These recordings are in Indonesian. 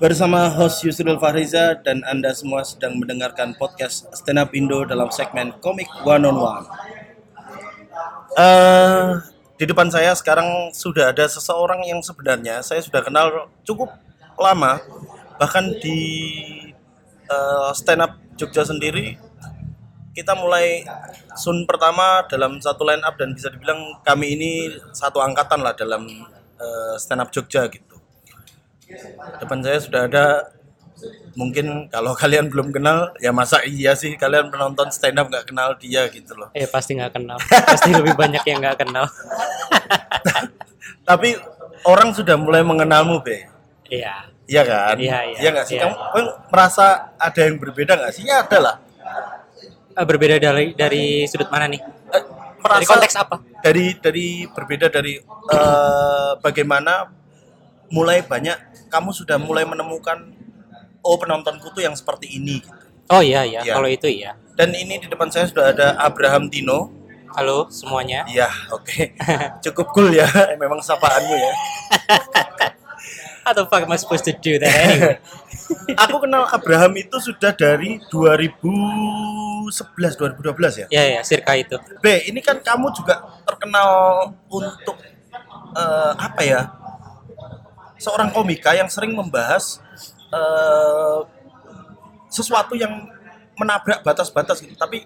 Bersama host Yusril Fahriza dan Anda semua sedang mendengarkan podcast Stand Up Indo dalam segmen Komik One on One. Eh, di depan saya sekarang sudah ada seseorang yang sebenarnya saya sudah kenal cukup lama, bahkan di eh, Stand Up Jogja sendiri kita mulai sun pertama dalam satu line up dan bisa dibilang kami ini satu angkatan lah dalam eh, Stand Up Jogja gitu depan saya sudah ada mungkin kalau kalian belum kenal ya masa iya sih kalian penonton stand up nggak kenal dia gitu loh Eh pasti nggak kenal. pasti lebih banyak yang nggak kenal. tapi orang sudah mulai mengenalmu be Iya. iya kan Iya, iya, nggak sih iya. kamu, merasa ada yang berbeda nggak sih ya ada lah Eh, berbeda dari dari sudut mana nih? Eh, merasa Dari konteks apa? dari dari berbeda dari eh, bagaimana mulai banyak kamu sudah mulai menemukan oh penontonku tuh yang seperti ini gitu. Oh iya iya. Iya. Kalau itu iya. dan ini di depan saya sudah ada Abraham Tino Halo semuanya. Iya, oke. Cukup cool ya, memang sapaanmu ya. How the fuck am I supposed to do that anyway? Aku kenal Abraham itu sudah dari 2011, 2012 ya. ya ya, circa itu. B, ini kan kamu juga terkenal untuk eh, apa ya? Seorang komika yang sering membahas eh, sesuatu yang menabrak batas-batas gitu. Tapi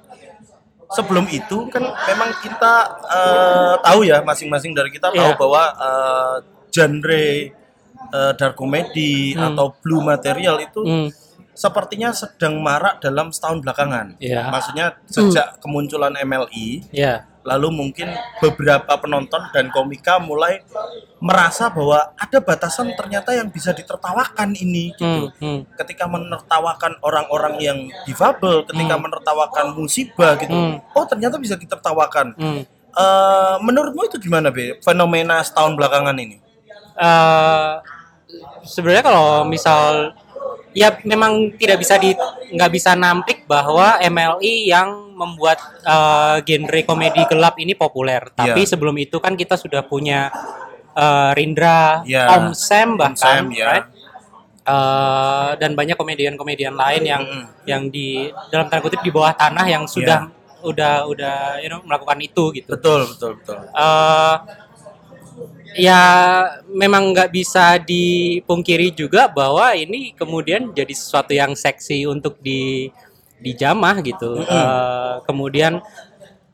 sebelum itu kan memang kita eh, tahu ya masing-masing dari kita tahu Iya. bahwa eh, genre eh, dark comedy Hmm. atau blue material itu Hmm. sepertinya sedang marak dalam setahun belakangan. Iya. Maksudnya sejak kemunculan MLI, Ya. Lalu mungkin beberapa penonton dan komika mulai merasa bahwa ada batasan ternyata yang bisa ditertawakan ini gitu. Hmm. Hmm. Ketika menertawakan orang-orang yang difabel, ketika menertawakan musibah gitu. Hmm. Oh, ternyata bisa ditertawakan. Hmm. Eh, menurutmu itu gimana, Be? Fenomena setahun belakangan ini? Eh, sebenarnya kalau misal ya memang tidak bisa di nggak bisa nampik bahwa MLI yang membuat eh, genre komedi gelap ini populer. Tapi Iya. sebelum itu kan kita sudah punya eh, Rindra, Iya. Om Sam bahkan, Sam, ya. right? Eh, dan banyak komedian-komedian lain yang Mm-mm. yang di dalam tanda kutip di bawah tanah yang sudah udah udah you know melakukan itu gitu. Betul, betul, betul. eh ya memang nggak bisa dipungkiri juga bahwa ini kemudian jadi sesuatu yang seksi untuk di dijamah gitu. Eh, kemudian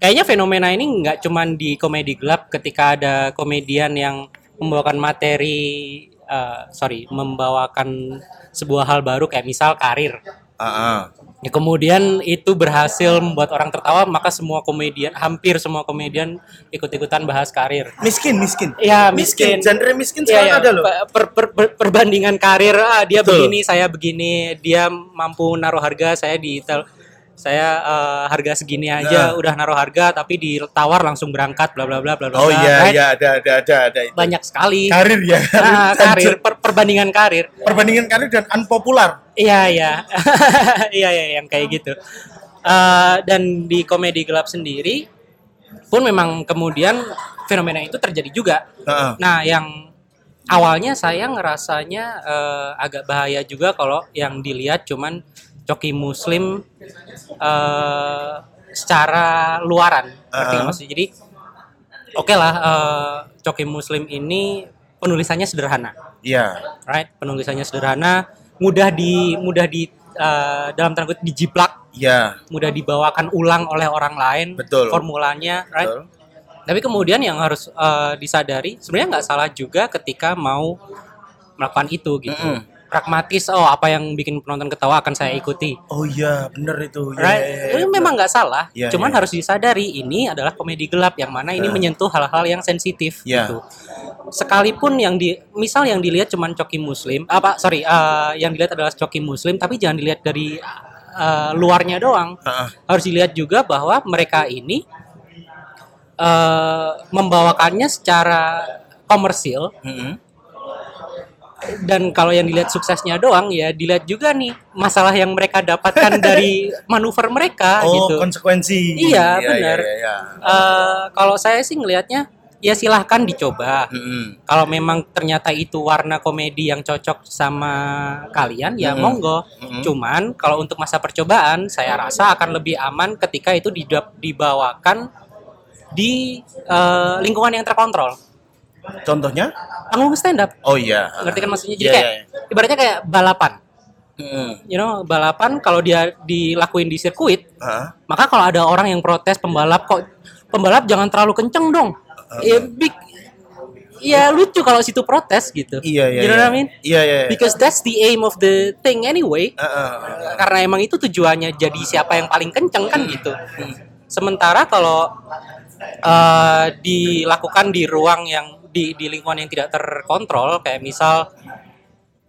kayaknya fenomena ini nggak cuman di komedi gelap ketika ada komedian yang membawakan materi eh, sorry membawakan sebuah hal baru kayak misal karir Ah, ah. Ya, kemudian itu berhasil membuat orang tertawa, maka semua komedian, hampir semua komedian ikut-ikutan bahas karir. Miskin, miskin. Ya, miskin. miskin. Genre miskin Iya, sekarang iya. ada loh. Per- per- per- per- perbandingan karir, ah, dia Betul. begini, saya begini, dia mampu naruh harga, saya di tel- saya eh, harga segini aja, Nah. udah naruh harga, tapi ditawar langsung berangkat, bla bla bla bla bla. Oh iya, right? iya ada ada ada ada itu. Banyak sekali. Karir ya. Nah, karir, per- perbandingan karir. perbandingan karir dan unpopular. Iya iya iya iya yang kayak gitu. Eh, dan di komedi gelap sendiri pun memang kemudian fenomena itu terjadi juga. Heeh. Nah yang awalnya saya ngerasanya eh, agak bahaya juga kalau yang dilihat cuman coki muslim eh, secara luaran. Maksudnya? Jadi oke lah eh, coki muslim ini penulisannya sederhana Iya. right penulisannya sederhana mudah di mudah di eh, dalam tanda kutip dijiplak Iya. mudah dibawakan ulang oleh orang lain Betul. formulanya right Betul. tapi kemudian yang harus eh, disadari sebenarnya nggak salah juga ketika mau melakukan itu gitu Mm-mm. Pragmatis oh apa yang bikin penonton ketawa akan saya ikuti Oh iya, bener itu. Iya, right iya, iya, itu bener. memang nggak salah Iya, cuman iya. harus disadari ini adalah komedi gelap yang mana ini Nah. menyentuh hal-hal yang sensitif Iya. gitu sekalipun yang di misal yang dilihat cuman coki muslim apa sorry eh, yang dilihat adalah coki muslim tapi jangan dilihat dari eh, luarnya doang Heeh. harus dilihat juga bahwa mereka ini eh, membawakannya secara komersil Mm-mm. Dan kalau yang dilihat suksesnya doang ya dilihat juga nih masalah yang mereka dapatkan dari manuver mereka Oh, gitu. konsekuensi. Iya, benar. Iya, iya, iya. Eh, kalau saya sih ngelihatnya ya silahkan dicoba. Mm-mm. Kalau memang ternyata itu warna komedi yang cocok sama kalian, ya Mm-mm. monggo. Mm-mm. Cuman kalau untuk masa percobaan, saya rasa akan lebih aman ketika itu dibawakan di eh, lingkungan yang terkontrol. Contohnya? Panggung stand up, Oh iya. ngerti kan maksudnya? Jadi Iya, kayak iya, ibaratnya kayak balapan. Mm-mm. You know, balapan kalau dia dilakuin di sirkuit, Hah? maka kalau ada orang yang protes pembalap kok pembalap jangan terlalu kenceng dong. Ya big ya lucu kalau situ protes gitu. Iya iya. You know iya. what I mean? Iya iya. Because that's the aim of the thing anyway. Heeh. Karena emang itu tujuannya jadi siapa yang paling kenceng kan gitu. Sementara kalau eh, dilakukan di ruang yang di di lingkungan yang tidak terkontrol kayak misal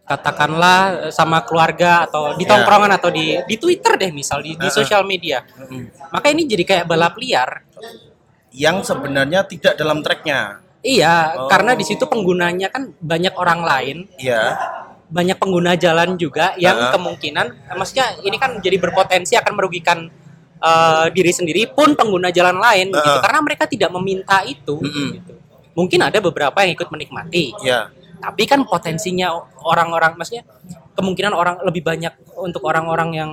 katakanlah sama keluarga atau di Ya. tongkrongan atau di di Twitter deh misal di di sosial media. Maka ini jadi kayak balap liar. Yang sebenarnya tidak dalam tracknya. Iya, Oh. karena di situ penggunanya kan banyak orang lain, Iya. banyak pengguna jalan juga yang Heeh. kemungkinan, maksudnya ini kan jadi berpotensi akan merugikan eh, diri sendiri pun pengguna jalan lain, gitu. Heeh. Karena mereka tidak meminta itu. Mm-mm. gitu. Mungkin ada beberapa yang ikut menikmati, Iya. tapi kan potensinya orang-orang, maksudnya kemungkinan orang lebih banyak untuk orang-orang yang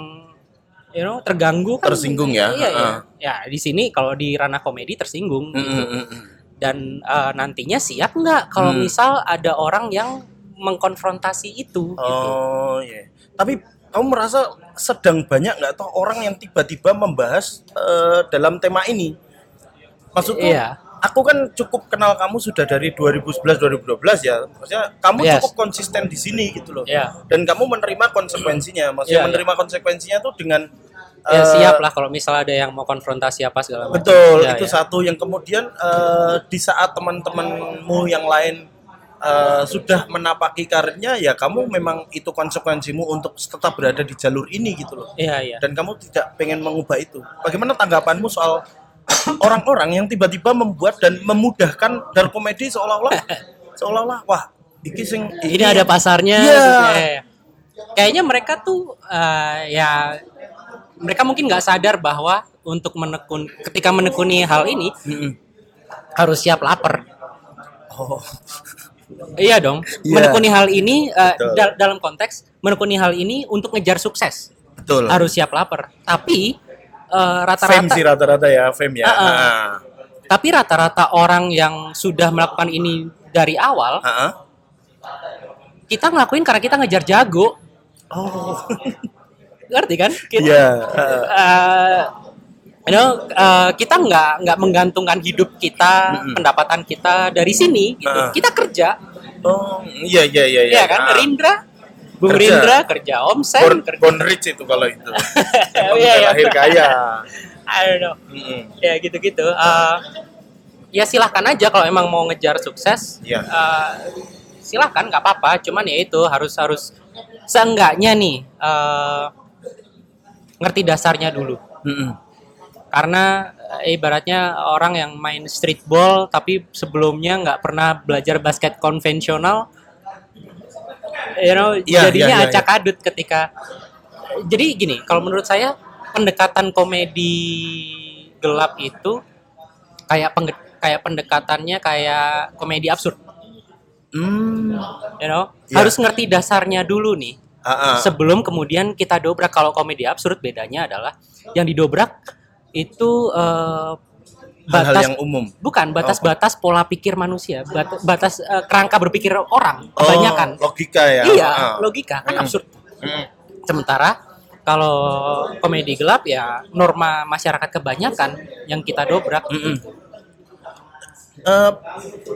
you know terganggu kan Tersinggung ya. iya. Heeh. ya di sini kalau di ranah komedi tersinggung Mm, gitu mm, mm, mm. dan eh, nantinya siap nggak kalau Hmm. misal ada orang yang mengkonfrontasi itu gitu. Oh iya. Tapi kamu merasa sedang banyak nggak toh orang yang tiba-tiba membahas eh, dalam tema ini? Maksudku, Iya. Aku kan cukup kenal kamu sudah dari 2011-2012 ya. Maksudnya kamu Yes. cukup konsisten di sini gitu loh. Iya. Dan kamu menerima konsekuensinya. Maksudnya Iya, menerima konsekuensinya tuh dengan ya eh, siap lah kalau misal ada yang mau konfrontasi apa segala macam Betul, Ya, itu ya. satu. Yang kemudian eh, di saat teman-temanmu yang lain eh, sudah menapaki karirnya, ya kamu memang itu konsekuensimu untuk tetap berada di jalur ini gitu loh. iya iya Dan kamu tidak pengen mengubah itu. Bagaimana tanggapanmu soal orang-orang yang tiba-tiba membuat dan memudahkan dark komedi seolah-olah seolah-olah wah iki sing ini ada pasarnya Iya. Ya, ya. kayaknya mereka tuh eh, ya mereka mungkin nggak sadar bahwa untuk menekun ketika menekuni hal ini harus siap lapar Oh, iya dong Iya. menekuni hal ini Betul. dal- dalam konteks menekuni hal ini untuk ngejar sukses betul. harus siap lapar tapi eh, fame rata-rata sih rata-rata ya, fame ya. Ah, ah. Ah. tapi rata-rata orang yang sudah melakukan ini dari awal Ah, ah. kita ngelakuin karena kita ngejar jago Oh. ngerti kan Iya. eh, you know, eh, kita nggak nggak menggantungkan hidup kita Mm-mm. pendapatan kita dari sini gitu. Ah. kita kerja Oh, iya iya iya ya kan Ah. Rindra Bung Kerja. Rindra kerja Om Sen Born, kerja born rich itu kalau itu. Emang Iya, iya. lahir kaya. I don't know Mm-mm. ya gitu-gitu Eh, ya silahkan aja kalau emang mau ngejar sukses Iya. eh, silahkan nggak apa-apa cuman ya itu harus harus seenggaknya nih eh, ngerti dasarnya dulu Mm-mm. karena eh, ibaratnya orang yang main streetball tapi sebelumnya nggak pernah belajar basket konvensional you know Iya, jadinya iya, iya, acak adut ketika jadi gini kalau menurut saya pendekatan komedi gelap itu kayak kayak pendekatannya kayak komedi absurd Hmm. you know Iya. harus ngerti dasarnya dulu nih Ah, ah. sebelum kemudian kita dobrak kalau komedi absurd bedanya adalah yang didobrak itu eh, Batas yang umum. bukan batas-batas pola pikir manusia bat- batas eh, kerangka berpikir orang Oh, kebanyakan logika ya. iya Ah. logika kan Mm. absurd Mm. sementara kalau komedi gelap ya norma masyarakat kebanyakan yang kita dobrak Mm-mm. Eh,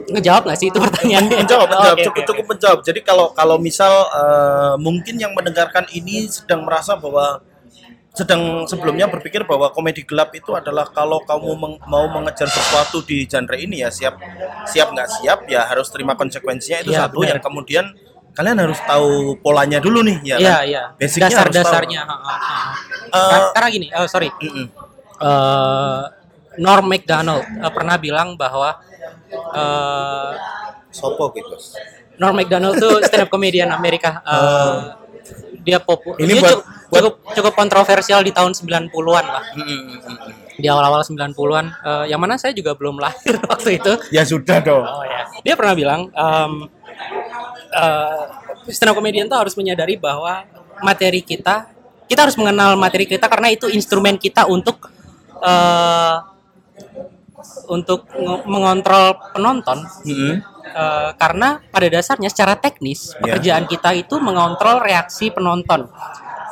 ngejawab nggak sih itu pertanyaannya menjawab, menjawab, Oke, cukup oke, cukup menjawab. Jadi kalau kalau misal eh, mungkin yang mendengarkan ini sedang merasa bahwa sedang sebelumnya berpikir bahwa komedi gelap itu adalah kalau kamu meng- mau mengejar sesuatu di genre ini ya siap siap nggak siap ya harus terima konsekuensinya itu Iya, satu benar. yang kemudian kalian harus tahu polanya dulu nih ya Iya, kan? iya. Basicnya harus Dasar-dasarnya. ha, ha, ha. Eh, Kar- Karena gini, oh sorry. Mm-mm. eh Norm Macdonald eh, pernah bilang bahwa eh Sopo gitu. Norm Macdonald tuh stand up comedian Amerika. Eh, dia popu Ini dia buat cukup cukup kontroversial di tahun 90-an lah. Mm, mm, mm, mm. Di awal-awal 90-an eh, yang mana saya juga belum lahir waktu itu. Ya sudah dong. Oh ya. Dia pernah bilang em eh, stand up comedian tuh harus menyadari bahwa materi kita kita harus mengenal materi kita karena itu instrumen kita untuk eh untuk mengontrol penonton Mm-mm. Eh, karena pada dasarnya secara teknis pekerjaan kita itu mengontrol reaksi penonton.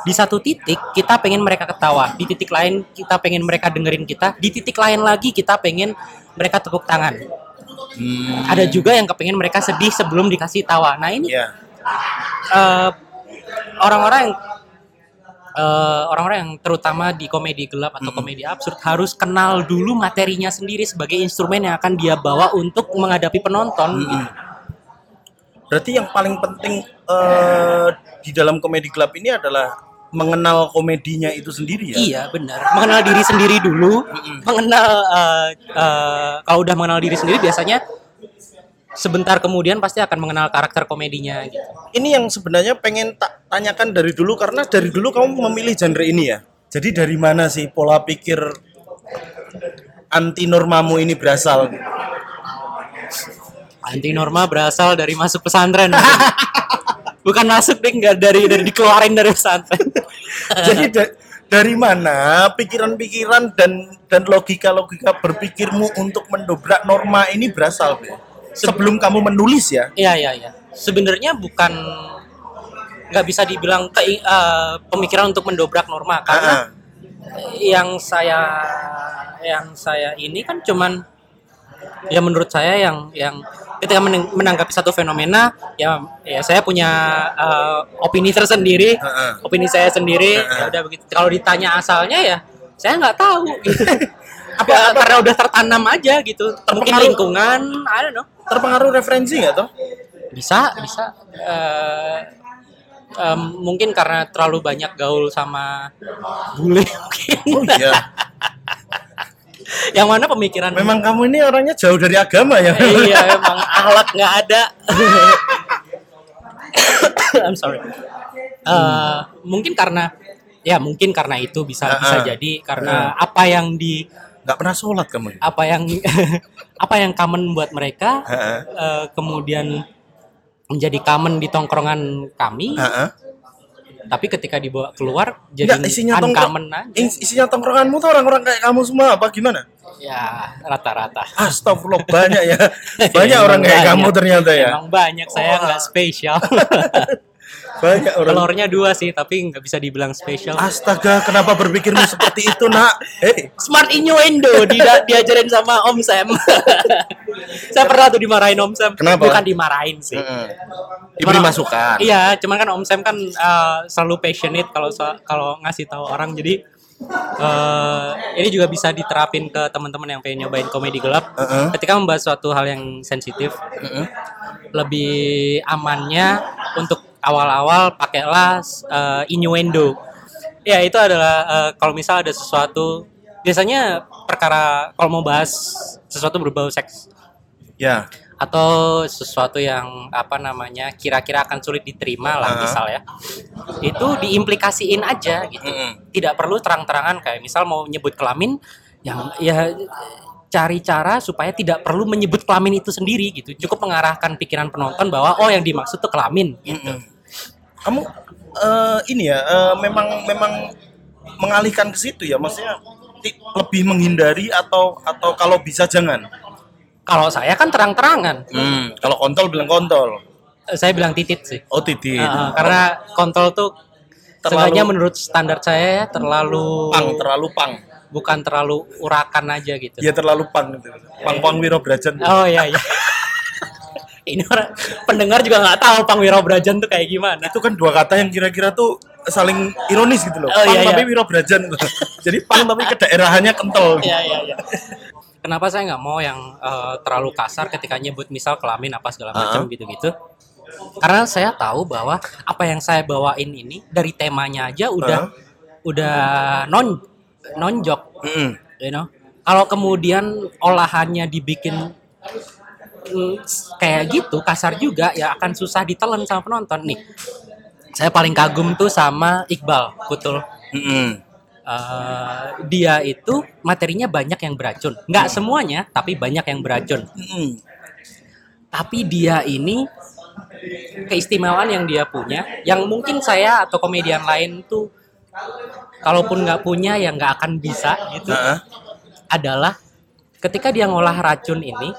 Di satu titik kita pengen mereka ketawa, di titik lain kita pengen mereka dengerin kita, di titik lain lagi kita pengen mereka tepuk tangan. Hmm, Ada juga yang kepengen mereka sedih sebelum dikasih tawa. Nah ini ya. eh, orang-orang yang eh, orang-orang yang terutama di komedi gelap atau komedi absurd harus kenal dulu materinya sendiri sebagai instrumen yang akan dia bawa untuk menghadapi penonton. gitu. Berarti yang paling penting eh, di dalam komedi gelap ini adalah mengenal komedinya itu sendiri ya. Iya benar. Mengenal diri sendiri dulu. Mengenal eh, eh, kalau udah mengenal diri sendiri biasanya sebentar kemudian pasti akan mengenal karakter komedinya gitu. Ini yang sebenarnya pengen tak tanyakan dari dulu karena dari dulu kamu memilih genre ini ya. Jadi dari mana sih pola pikir anti normamu ini berasal? Anti norma berasal dari masuk pesantren. Bukan masuk deh, nggak dari dari dikeluarin dari pesantren. Jadi da- dari mana pikiran-pikiran dan dan logika-logika berpikirmu untuk mendobrak norma ini berasal? Be? Sebelum kamu menulis ya? Iya iya iya. Sebenarnya bukan nggak bisa dibilang ke, eh, pemikiran untuk mendobrak norma karena Ah, yang saya yang saya ini kan cuman ya menurut saya yang yang ketika menang- menanggapi satu fenomena ya ya saya punya eh, opini tersendiri Heeh. opini saya sendiri Heeh. ya udah begitu kalau ditanya asalnya ya saya nggak tahu gitu. apa karena udah tertanam aja gitu mungkin lingkungan I don't know terpengaruh referensi nggak toh? bisa bisa Eh, em, mungkin karena terlalu banyak gaul sama bule mungkin Oh iya. yang mana pemikiran Memang kamu ini orangnya jauh dari agama ya? iya emang ahlak nggak ada I'm sorry Eh, mungkin karena ya mungkin karena itu bisa bisa Ah, ah. jadi karena apa yang di Nggak pernah sholat kamu. apa yang apa yang common buat mereka Heeh. eh, kemudian menjadi common di tongkrongan kami Heeh. Tapi ketika dibawa keluar jadi Enggak, isinya uncommon aja Is- Isinya tongkronganmu tuh orang-orang kayak kamu semua apa gimana? ya rata-rata Astagfirullah banyak ya. Banyak orang kayak Banyak. kamu ternyata ya. emang banyak saya nggak spesial Banyak orang. telurnya dua sih tapi nggak bisa dibilang spesial Astaga, kenapa berpikirmu seperti itu, Nak? Hei, smart innuendo di, diajarin sama Om Sam saya pernah tuh dimarahin Om Sam Kenapa? bukan dimarahin sih diberi Cuman- masukan. Iya, cuman kan Om Sam kan uh, selalu passionate kalau kalau ngasih tahu orang. Jadi uh, ini juga bisa diterapin ke teman-teman yang pengen nyobain komedi gelap. Heeh. Ketika membahas suatu hal yang sensitif, Heeh. lebih amannya untuk awal-awal pakailah uh, innuendo. Ya itu adalah uh, kalau misal ada sesuatu biasanya perkara kalau mau bahas sesuatu berbau seks Ya. atau sesuatu yang apa namanya kira-kira akan sulit diterima lah Ah. misal ya itu diimplikasiin aja gitu Mm-mm. tidak perlu terang-terangan kayak misal mau nyebut kelamin yang ya cari cara supaya tidak perlu menyebut kelamin itu sendiri gitu cukup mengarahkan pikiran penonton bahwa oh yang dimaksud tuh kelamin gitu Mm-mm. Kamu eh, ini ya, eh, memang memang mengalihkan ke situ ya, maksudnya lebih menghindari atau atau kalau bisa jangan. kalau saya kan terang-terangan Hmm, kalau kontol bilang kontol. Eh, saya bilang titit sih Oh, titit. Ah, karena kontol tuh Terlalu- menurut standar saya ya, terlalu pang terlalu pang. bukan terlalu urakan aja gitu Dia terlalu pang gitu. Pang pang Wiro Brajan. Oh iya iya. Ini orang pendengar juga nggak tahu Pang Wiro Brajan tuh kayak gimana. Itu kan dua kata yang kira-kira tuh saling ironis gitu loh. Oh, pang iya, tapi iya. Wiro Brajan. Jadi pang tapi kedaerahannya kental. Iya iya iya. Kenapa saya nggak mau yang eh, terlalu kasar ketika nyebut misal kelamin apa segala macam Uh-huh. gitu-gitu? Karena saya tahu bahwa apa yang saya bawain ini dari temanya aja udah udah non nonjok, Mm-mm. you know. Kalau kemudian olahannya dibikin mm, kayak gitu kasar juga ya akan susah ditelan sama penonton nih. saya paling kagum tuh sama Iqbal Kutul. Mm-mm. Eh, dia itu materinya banyak yang beracun. Nggak semuanya, tapi banyak yang beracun. Mm-mm. Tapi dia ini keistimewaan yang dia punya, yang mungkin saya atau komedian lain tuh kalaupun nggak punya ya nggak akan bisa gitu. Heeh. Adalah ketika dia ngolah racun ini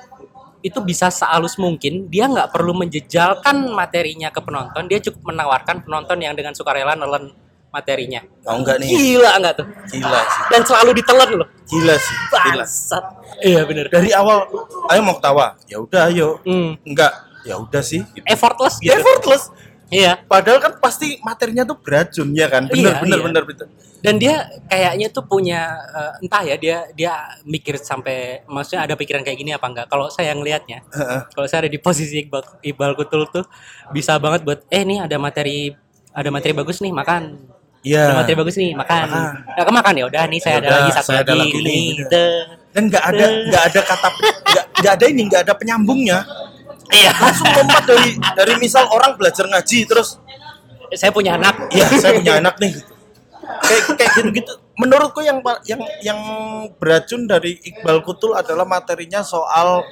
itu bisa sehalus mungkin dia nggak perlu menjejalkan materinya ke penonton dia cukup menawarkan penonton yang dengan sukarela nelen materinya Mau nggak nih? gila nggak tuh Gila sih. dan selalu ditelan loh Gila sih. Gila. bangsat iya bener Dari awal, ayo mau ketawa. Ya udah, ayo. Hmm. Enggak. Ya udah sih. Gitu. effortless gitu Effortless. Iya Padahal kan pasti materinya tuh beracun ya kan? Bener, Iya, bener, iya. bener, bener. dan dia kayaknya tuh punya eh, entah ya dia dia mikir sampai maksudnya ada pikiran kayak gini apa enggak kalau saya ngelihatnya kalau saya ada di posisi Iqbal, Iqbal Kutul tuh bisa banget buat eh nih ada materi ada materi bagus nih makan Iya. ada materi bagus nih makan Makan. nah makan ya udah nih saya Ya ada lagi satu saya ada lagi lagi ini nih, gitu Dan nggak ada, nggak ada kata, nggak ada ini, nggak ada penyambungnya. Iya Langsung lompat dari dari misal orang belajar ngaji terus, saya punya anak ya saya punya anak nih. Gitu. Kayak kayak gitu-gitu. Menurutku yang yang yang beracun dari Iqbal Kutul adalah materinya soal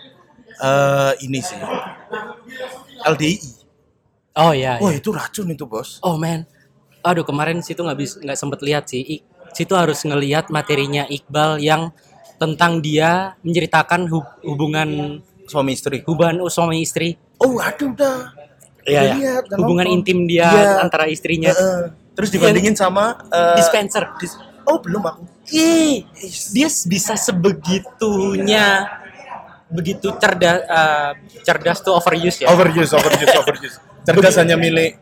eh, ini sih. LDI. oh iya, Wah iya. itu racun itu bos. oh man aduh kemarin situ nggak bisa nggak sempet lihat sih I- situ harus ngelihat materinya Iqbal yang tentang dia menceritakan hub- hubungan Suami istri. hubungan suami istri Oh aduh udah. Iya, ya. udah hubungan nonton. intim dia Iya. antara istrinya Heeh. Terus dibandingin sama eh, dispenser dis- oh belum aku. Ih, dia bisa sebegitunya begitu cerdas eh, cerdas tuh overuse ya Overuse, overuse, overuse. Cerdas hanya milik.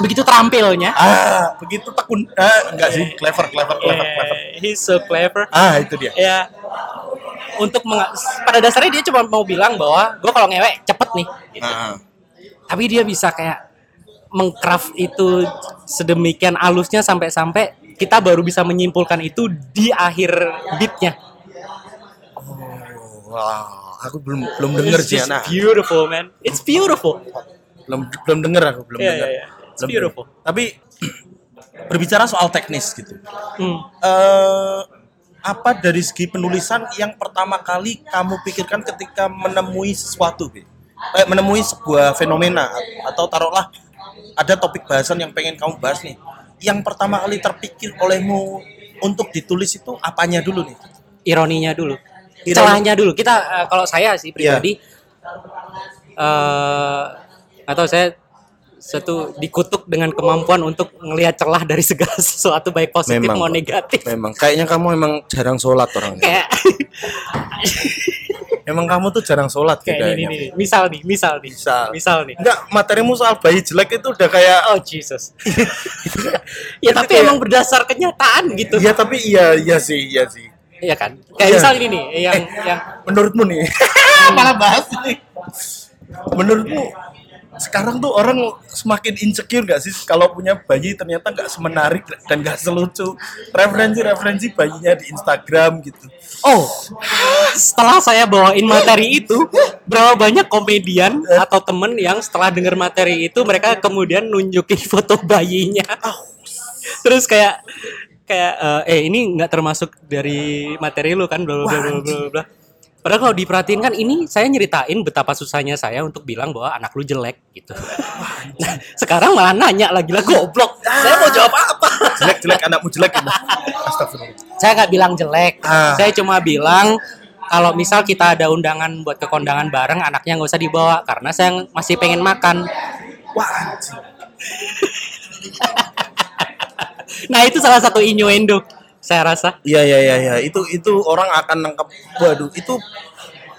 begitu terampilnya Ah, begitu tekun. Ah, enggak sih, clever, clever, clever, clever. Eh, he's so clever Ah, itu dia. ya untuk menga- pada dasarnya dia cuma mau bilang bahwa gue kalau ngewek cepet nih gitu. Nah, tapi dia bisa kayak mengcraft itu sedemikian alusnya sampai-sampai kita baru bisa menyimpulkan itu di akhir beatnya wah, aku belum belum denger sih, nah. beautiful man it's beautiful Belum belum denger aku, belum Iya, denger. iya, iya. It's Belum beautiful. denger. Tapi berbicara soal teknis gitu. Hmm. eh apa dari segi penulisan yang pertama kali kamu pikirkan ketika menemui sesuatu, Bi? Eh, menemui sebuah fenomena atau taruhlah ada topik bahasan yang pengen kamu bahas nih. Yang pertama kali terpikir olehmu untuk ditulis itu apanya dulu nih? ironinya dulu Ironi. celahnya dulu kita eh, kalau saya sih Iya. pribadi eh atau saya satu dikutuk dengan kemampuan untuk ngelihat celah dari segala sesuatu baik positif Memang, Pak. negatif Memang kayaknya kamu emang jarang sholat orangnya. kayak Emang kamu tuh jarang sholat kayak ini, kayaknya. ini, ini. misal nih misal nih Misal. misal nih Enggak, materimu soal bayi jelek itu udah kayak oh Jesus ya tapi kayak- emang berdasar kenyataan gitu Iya tapi iya iya sih iya sih. Iya kan kayak Iya. misal ini nih yang yang Menurutmu nih malah bahas ini. Menurutmu sekarang tuh orang semakin insecure gak sih kalau punya bayi ternyata nggak semenarik dan nggak selucu referensi-referensi bayinya di Instagram gitu. Oh, setelah saya bawain materi itu, berapa banyak komedian atau temen yang setelah denger materi itu mereka kemudian nunjukin foto bayinya. Terus kayak kayak eh, eh ini nggak termasuk dari materi lu kan bla bla bla bla bla. Padahal kalau diperhatiin kan ini saya nyeritain betapa susahnya saya untuk bilang bahwa anak lu jelek gitu. Nah, sekarang malah nanya lagi lah goblok. Saya mau jawab apa? Jelek-jelek anakmu jelek. Astagfirullah. saya nggak bilang jelek Ah. saya cuma bilang kalau misal kita ada undangan buat ke kondangan bareng anaknya nggak usah dibawa karena saya masih pengen makan Wah nah itu salah satu innuendo saya rasa. Iya iya iya iya. Itu itu orang akan nangkap waduh itu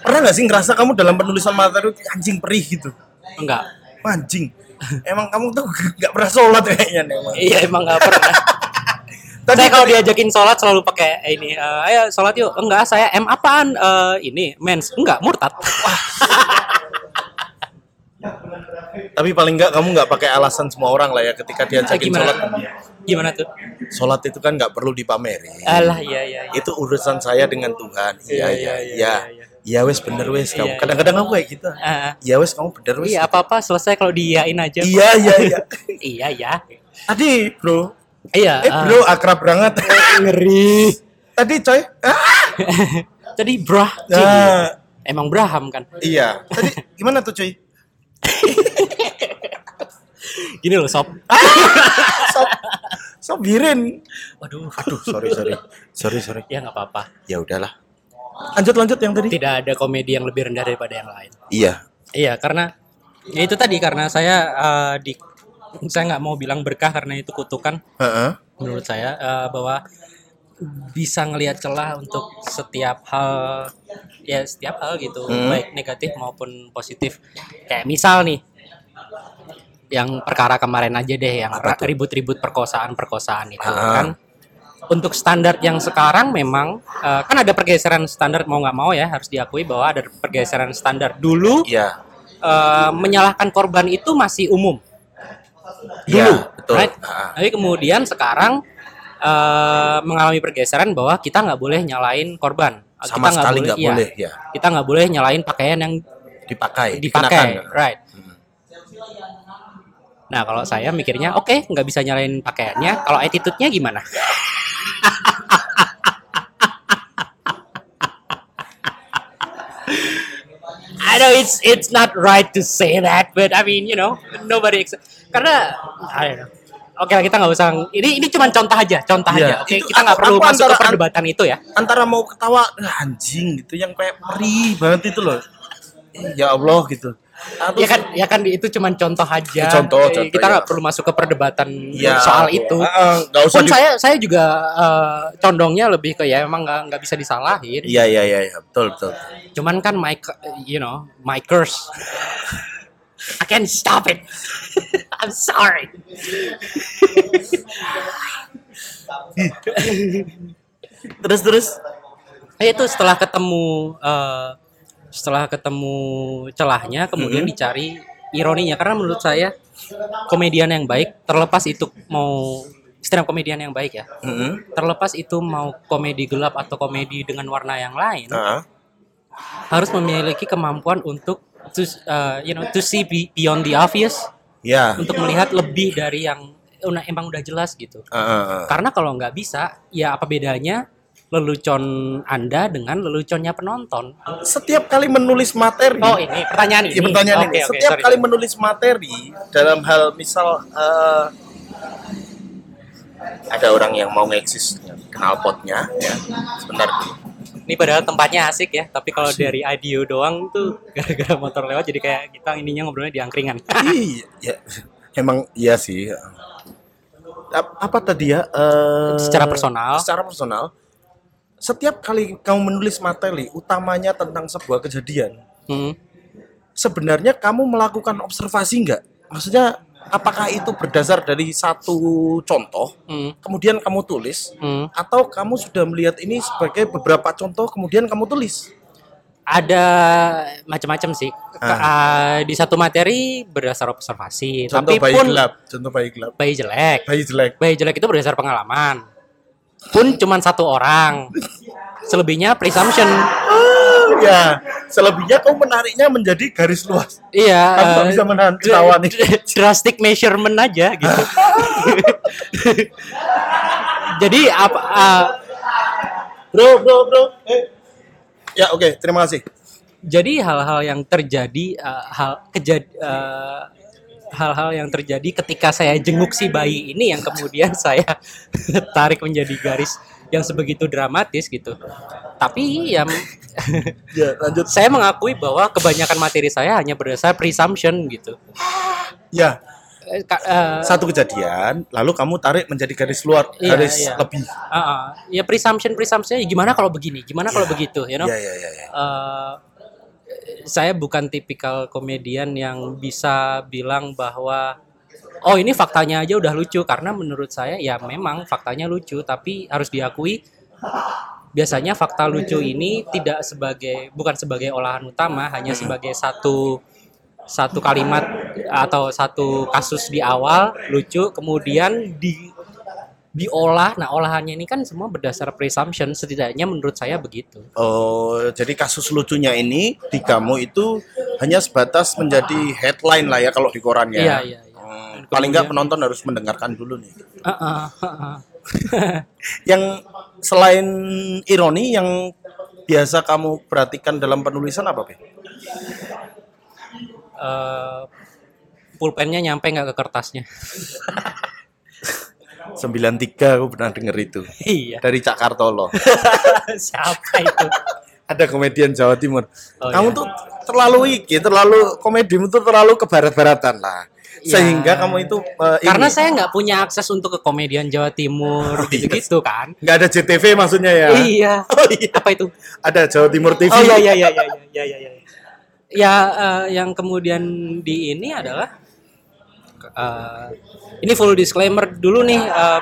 pernah nggak sih ngerasa kamu dalam penulisan materi anjing perih gitu? Enggak. Anjing. Emang kamu tuh nggak pernah sholat kayaknya nih emang. iya emang nggak pernah. Tadi saya kalau diajakin sholat selalu pakai ini eh, ayo sholat yuk. Enggak saya M apaan? Eh, ini mens. Enggak murtad tapi paling nggak kamu nggak pakai alasan semua orang lah ya ketika diajakin gimana sholat gimana tuh sholat itu kan nggak perlu dipamerin alah iya iya, iya. itu urusan saya dengan Tuhan iya Iya, iya iya, iya iya, iya. iya wes bener wes kamu Iya, kadang-kadang aku kayak gitu iya wes kamu bener wes iya apa apa selesai kalau diiyain aja iya iya iya iya ya Tadi, Bro. Iya. Eh, ah, Bro, akrab banget. ngeri. Tadi, coy. Tadi brah. nah, Emang Braham kan. iya. Tadi gimana tuh, coy? Gini loh sob. Sob, sobirin. Waduh. Aduh, sorry, sorry. Sorry, sorry. Ya nggak apa-apa. Ya udahlah. Lanjut, lanjut yang tadi. Tidak ada komedi yang lebih rendah daripada yang lain. Iya. Iya karena ya itu tadi karena saya eh, di saya nggak mau bilang berkah karena itu kutukan Heeh. menurut saya eh, bahwa bisa ngelihat celah untuk setiap hal ya setiap hal gitu Hmm. baik negatif maupun positif kayak misal nih yang perkara kemarin aja deh yang ribut-ribut perkosaan perkosaan itu Ah. kan untuk standar yang sekarang memang eh, kan ada pergeseran standar mau nggak mau ya harus diakui bahwa ada pergeseran standar dulu Iya. eh, menyalahkan korban itu masih umum Iya, dulu, betul. right? Ah. Tapi kemudian sekarang eh, mengalami pergeseran bahwa kita nggak boleh nyalain korban. Sama kita sekali nggak iya, boleh, ya. Kita nggak boleh nyalain pakaian yang Dipakai, dipakai, dikenakan. right? Nah kalau saya mikirnya, oke nggak bisa nyalain pakaiannya. Kalau attitude-nya gimana? I know it's it's not right to say that, but I mean you know nobody ex- karena I don't know. Oke lah kita nggak usah ini ini cuma contoh aja, contoh Iya, aja. Oke itu kita nggak perlu masuk ke antara- perdebatan itu ya. Antara mau ketawa "Ah, anjing gitu yang kayak perih banget itu loh. Ya Allah gitu. Atau Ya kan ya kan itu cuma contoh aja. Ya, contoh, contoh, kita nggak ya. perlu masuk ke perdebatan Ya, soal aku- itu. Ah, nggak usah Pun di- saya saya juga eh, condongnya lebih ke ya emang nggak nggak bisa disalahin. Iya iya iya iya, betul betul. Cuman kan my you know my curse. I can't stop it. I'm sorry. Terus terus. Eh, itu setelah ketemu eh, setelah ketemu celahnya kemudian dicari ironinya karena menurut saya komedian yang baik terlepas itu mau stand up komedian yang baik ya Heeh. terlepas itu mau komedi gelap atau komedi dengan warna yang lain Heeh. harus memiliki kemampuan untuk to, uh, you know to see be- beyond the obvious Ya. untuk melihat lebih dari yang una- emang udah jelas gitu Heeh, heeh. karena kalau nggak bisa ya apa bedanya lelucon anda dengan leluconnya penonton Setiap kali menulis materi. oh ini pertanyaan ini Iya pertanyaan ini. oke, Setiap sorry, kali sorry. menulis materi dalam hal misal eh, ada orang yang mau ngeksis kenal potnya ya. Sebentar. Ini padahal tempatnya asik ya tapi kalau dari audio doang tuh gara-gara motor lewat jadi kayak kita ininya ngobrolnya di angkringan iya, emang iya sih. Ap- Apa tadi ya? Eh, Secara personal. Secara personal. Setiap kali kamu menulis materi, utamanya tentang sebuah kejadian, Hmm. sebenarnya kamu melakukan observasi nggak? Maksudnya, apakah itu berdasar dari satu contoh, Hmm. kemudian kamu tulis, Hmm. atau kamu sudah melihat ini sebagai beberapa contoh, kemudian kamu tulis? ada macam-macam sih. Ah, di satu materi berdasar observasi, Contoh tapi bayi pun gelap, contoh bayi gelap, bayi jelek. bayi jelek. Bayi jelek itu berdasar pengalaman. Pun cuman satu orang. Selebihnya presumption. Ya, selebihnya kamu menariknya menjadi garis luas. Iya. Nggak eh, bisa menahan ketawa nih. Drastic measurement aja gitu. Jadi apa ah, Bro, bro, bro. Eh. Ya, oke, terima kasih. jadi hal-hal yang terjadi uh, hal kejad uh, hal-hal yang terjadi ketika saya jenguk si bayi ini yang kemudian saya tarik menjadi garis yang sebegitu dramatis gitu. Tapi ya Ya, lanjut. saya mengakui bahwa kebanyakan materi saya hanya berdasar presumption gitu. Ya, Eh, ka- eh, satu kejadian, lalu kamu tarik menjadi garis luar, Iya, garis iya. lebih. ah, ah. ya presumption presumption gimana kalau begini, gimana kalau begitu, you know? Ya, ya, ya, ya. Eh, saya bukan tipikal komedian yang bisa bilang bahwa oh ini faktanya aja udah lucu karena menurut saya ya memang faktanya lucu tapi harus diakui biasanya fakta lucu ini tidak sebagai bukan sebagai olahan utama hanya sebagai satu satu kalimat atau satu kasus di awal lucu kemudian di diolah nah olahannya ini kan semua berdasar presumption setidaknya menurut saya begitu Oh, jadi kasus lucunya ini di kamu itu hanya sebatas menjadi headline lah ya kalau di korannya. Iya, iya, iya. Hmm. paling nggak penonton harus mendengarkan dulu nih Ah, ah, ah, ah. yang selain ironi yang biasa kamu perhatikan dalam penulisan apa Be? Eh, pulpennya nyampe nggak ke kertasnya? 93 aku pernah denger itu. Iya. Dari Cak Kartolo. Siapa itu? Ada komedian Jawa Timur. Oh, kamu iya. tuh terlalu iki terlalu komedimu tuh terlalu ke barat-baratan lah Ya. sehingga kamu itu karena ini, saya nggak punya akses untuk ke komedian Jawa Timur Oh, iya. gitu-gitu kan nggak ada JTV maksudnya ya iya oh iya apa itu ada Jawa Timur TV Oh iya iya iya iya iya iya iya. Ya eh, yang kemudian di ini adalah eh, ini full disclaimer dulu nih eh,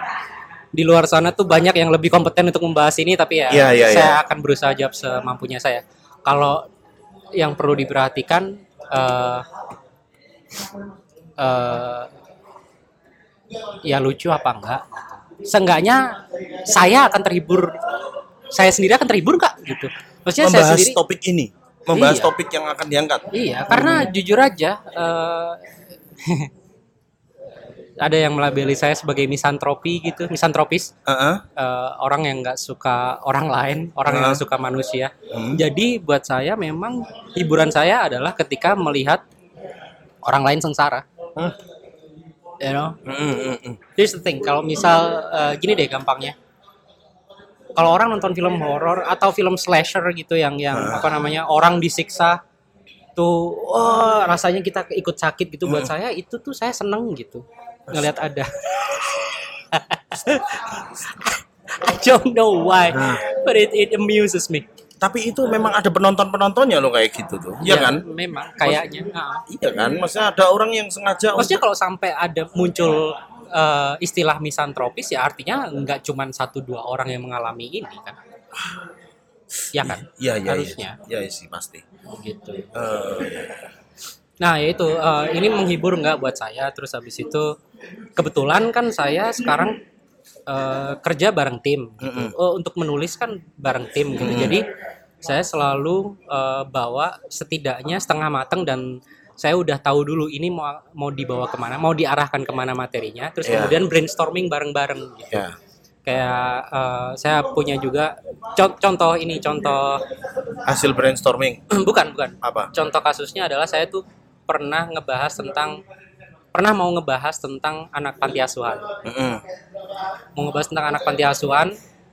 di luar sana tuh banyak yang lebih kompeten untuk membahas ini tapi ya Iya, iya, saya iya. akan berusaha jawab semampunya saya. Kalau yang perlu diperhatikan eh eh, ya lucu apa enggak? Seenggaknya saya akan terhibur saya sendiri akan terhibur nggak gitu. Maksudnya saya membahas sendiri topik ini membahas Iya. topik yang akan diangkat Iya, karena jujur aja eh, ada yang melabeli saya sebagai misantropi gitu, misantropis, Heeh. eh, orang yang nggak suka orang lain, orang yang Heeh. nggak suka manusia. Hmm. Jadi buat saya memang hiburan saya adalah ketika melihat orang lain sengsara. Hmm. You know, Mm, mm, mm, mm. here's the thing. Kalau misal eh, gini deh gampangnya, kalau orang nonton film horor atau film slasher gitu yang yang apa namanya orang disiksa tuh, wah rasanya kita ikut sakit gitu. Buat saya itu tuh saya seneng gitu ngelihat ada. I don't know why, but it, it amuses me. Tapi itu memang ada penonton penontonnya loh kayak gitu tuh iya Ya, kan Memang kayaknya. Ah. iya kan maksudnya ada orang yang sengaja Maksudnya kalau sampai ada muncul eh, istilah misantropis ya artinya nggak cuma satu dua orang yang mengalami ini kan. Ya kan? iya iya harusnya. iya iya sih pasti Gitu. Eh, Nah, yaitu eh, ini menghibur nggak buat saya. Terus habis itu kebetulan kan saya sekarang eh, kerja bareng tim. Gitu. Mm-mm. Oh, untuk menulis kan bareng tim gitu. Jadi saya selalu eh, bawa setidaknya setengah mateng dan saya udah tahu dulu ini mau mau dibawa ke mana, mau diarahkan ke mana materinya. Terus Iya. kemudian brainstorming bareng-bareng. Gitu. ya Kayak eh, saya punya juga con- contoh ini contoh hasil brainstorming bukan bukan apa contoh kasusnya adalah saya tuh pernah ngebahas tentang pernah mau ngebahas tentang anak panti asuhan Mm-mm. mau ngebahas tentang anak panti asuhan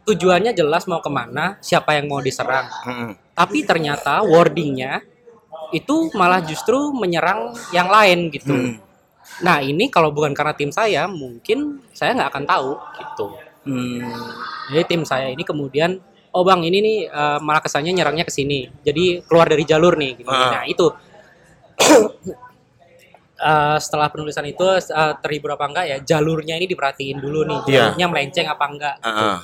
tujuannya jelas mau ke mana siapa yang mau diserang Mm-mm. tapi ternyata wordingnya itu malah justru menyerang yang lain gitu Hmm. nah ini kalau bukan karena tim saya mungkin saya nggak akan tahu gitu Hmm. jadi tim saya ini kemudian oh bang ini nih eh, malah kesannya nyerangnya ke sini jadi keluar dari jalur nih gitu. Ah. nah itu Eh, setelah penulisan itu eh, terhibur apa enggak ya jalurnya ini diperhatiin dulu nih Iya. jalurnya melenceng apa enggak Ah, ah.